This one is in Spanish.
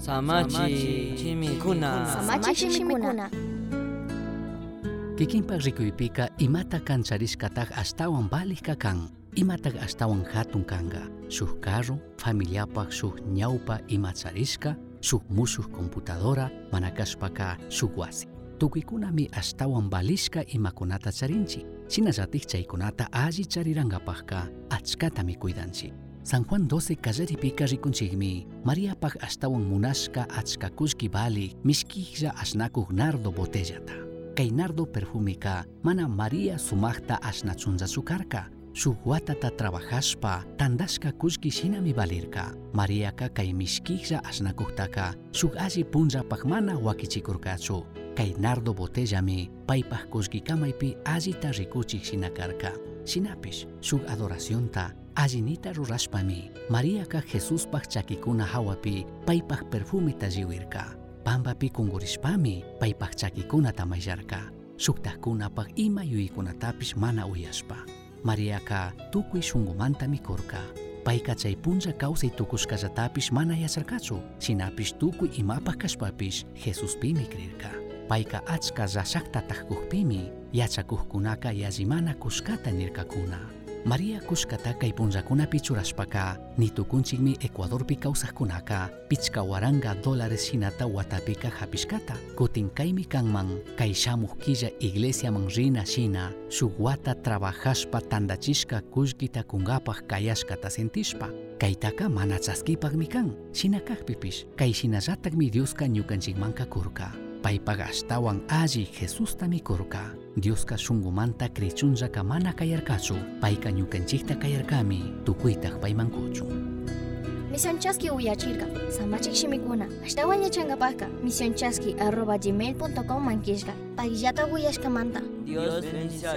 Samachi chimikuna. Samachi shimikuna. Kikinpak rikuypika imata kancharishkataq astawan balik kakan imataq astawan hatun kanga. Shuk carro familiapak shuk ñawpa imacharishka shuk mushuq computadora mana kashpaka shuk wasi. Tukuykunami astawan balishka imakunata charinchi. Shinallatik chaykunata alli chariranqapaqka achkatami kuydanchik San Juan 12 kallaripika rikunchikmi Mariapak astawan munashka achka kullki balik mishkilla asnakuq nardo botellata kay nardo perfumika mana María sumaqta ashnachunllachu karka shuk watata trabajashpa tandashka kullki shinami valirka Mariaka kay mishkilla asnakuqtaka shuk alli punllapaq mana wakichikurkachu kay nardo botellami paypaq kullkikamaypi allita rikuchik shina karka shinapish shuk adoracionta allinita rurashpami Mariaka Jesuspaq chakikuna hawapi paypaq perfumita lliwirka. Pampapi kungurishpami paypaq chakikunata mayllarka shuktaqkunapaq ima yuykunatapish mana uyashpa. Mariaka tukuy shunqumanta mikurka. Payka chay punlla kawsay tukushkallatapish mana yacharkachu. Shinapish tukuy imapaq kashpapish Jesuspimi krirka payka achka rashakta taqkuqpimi yachakuqkunaka yallimana kushkata nirkakuna María kushkata kay punllakunapi churashpaka nitukunchikmi Ecuadorpi kawsaqkunaka pichka waranga dólares shinata watapika hapishkata. Kutin kaymi kanman kay killa iglesiaman rina shina shuk wata trabajashpa tandachishka kullkita kunkapaq kayashkata sentishpa. Kaytaka mana chaskipaqmi kan shinakaqpipish kay kurka paypaqa ashtawan alli Jesusta mikurka Dioska shunqumanta krichunllaka mana kayarkachu payka ñukanchikta kayarkami tukuytaq paymankuchu Misionchaski uyachirka. Samachik shimikuna. Ashtawan yachangapaka. Misionchaski arroba gmail.com mankishka. Pagillata uyashkamanta. Dios bendice.